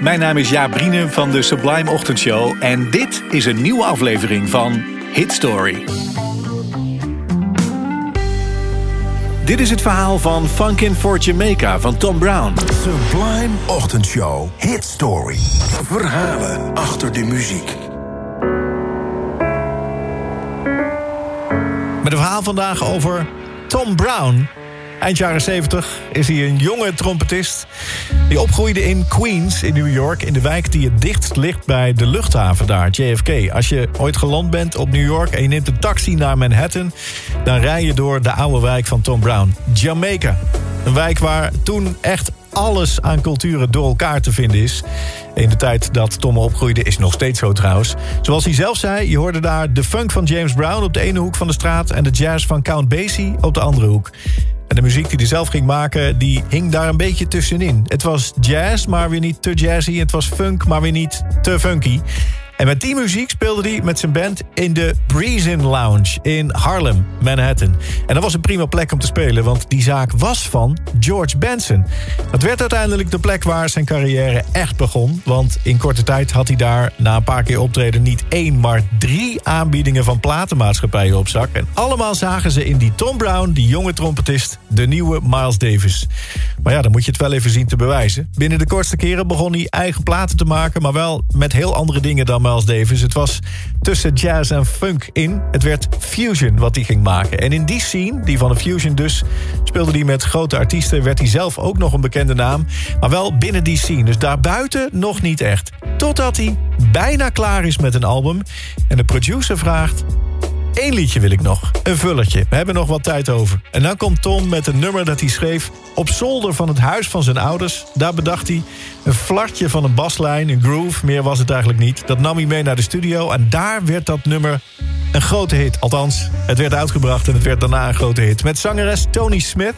Mijn naam is Jaap Brienen van de Sublime Ochtendshow en dit is een nieuwe aflevering van Hit Story. Dit is het verhaal van Funkin' for Jamaica van Tom Brown. Sublime Ochtendshow Hit Story. Verhalen achter de muziek. Met een verhaal vandaag over Tom Brown. Eind jaren 70 is hij een jonge trompetist... die opgroeide in Queens in New York... in de wijk die het dichtst ligt bij de luchthaven daar, JFK. Als je ooit geland bent op New York en je neemt een taxi naar Manhattan... dan rij je door de oude wijk van Tom Brown, Jamaica. Een wijk waar toen echt alles aan culturen door elkaar te vinden is. In de tijd dat Tom opgroeide is nog steeds zo trouwens. Zoals hij zelf zei, je hoorde daar de funk van James Brown... op de ene hoek van de straat... en de jazz van Count Basie op de andere hoek. En de muziek die hij zelf ging maken, die hing daar een beetje tussenin. Het was jazz, maar weer niet te jazzy. Het was funk, maar weer niet te funky. En met die muziek speelde hij met zijn band in de Breezin Lounge in Harlem, Manhattan. En dat was een prima plek om te spelen, want die zaak was van George Benson. Dat werd uiteindelijk de plek waar zijn carrière echt begon. Want in korte tijd had hij daar na een paar keer optreden niet één, maar drie aanbiedingen van platenmaatschappijen op zak. En allemaal zagen ze in die Tom Brown, die jonge trompetist, de nieuwe Miles Davis. Maar ja, dan moet je het wel even zien te bewijzen. Binnen de kortste keren begon hij eigen platen te maken, maar wel met heel andere dingen dan Miles Davis. Het was tussen jazz en funk in. Het werd fusion wat hij ging maken. En in die scene, die van de fusion dus, speelde hij met grote artiesten. Werd hij zelf ook nog een bekende naam. Maar wel binnen die scene. Dus daarbuiten nog niet echt. Totdat hij bijna klaar is met een album. En de producer vraagt... Eén liedje wil ik nog. Een vullertje. We hebben nog wat tijd over. En dan komt Tom met een nummer dat hij schreef... op zolder van het huis van zijn ouders. Daar bedacht hij een flartje van een baslijn, een groove. Meer was het eigenlijk niet. Dat nam hij mee naar de studio. En daar werd dat nummer een grote hit. Althans, het werd uitgebracht en het werd daarna een grote hit. Met zangeres Tony Smith.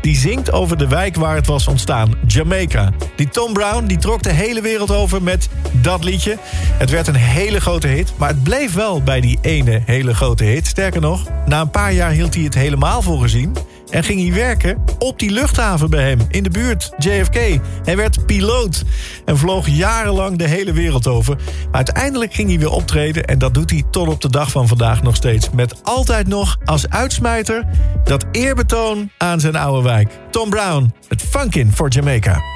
Die zingt over de wijk waar het was ontstaan. Jamaica. Die Tom Brown die trok de hele wereld over met dat liedje. Het werd een hele grote hit. Maar het bleef wel bij die ene hele grote hit. Sterker nog, na een paar jaar hield hij het helemaal voor gezien en ging hij werken op die luchthaven bij hem, in de buurt, JFK. Hij werd piloot en vloog jarenlang de hele wereld over. Maar uiteindelijk ging hij weer optreden en dat doet hij tot op de dag van vandaag nog steeds. Met altijd nog als uitsmijter dat eerbetoon aan zijn oude wijk. Tom Brown, het Funkin' for Jamaica.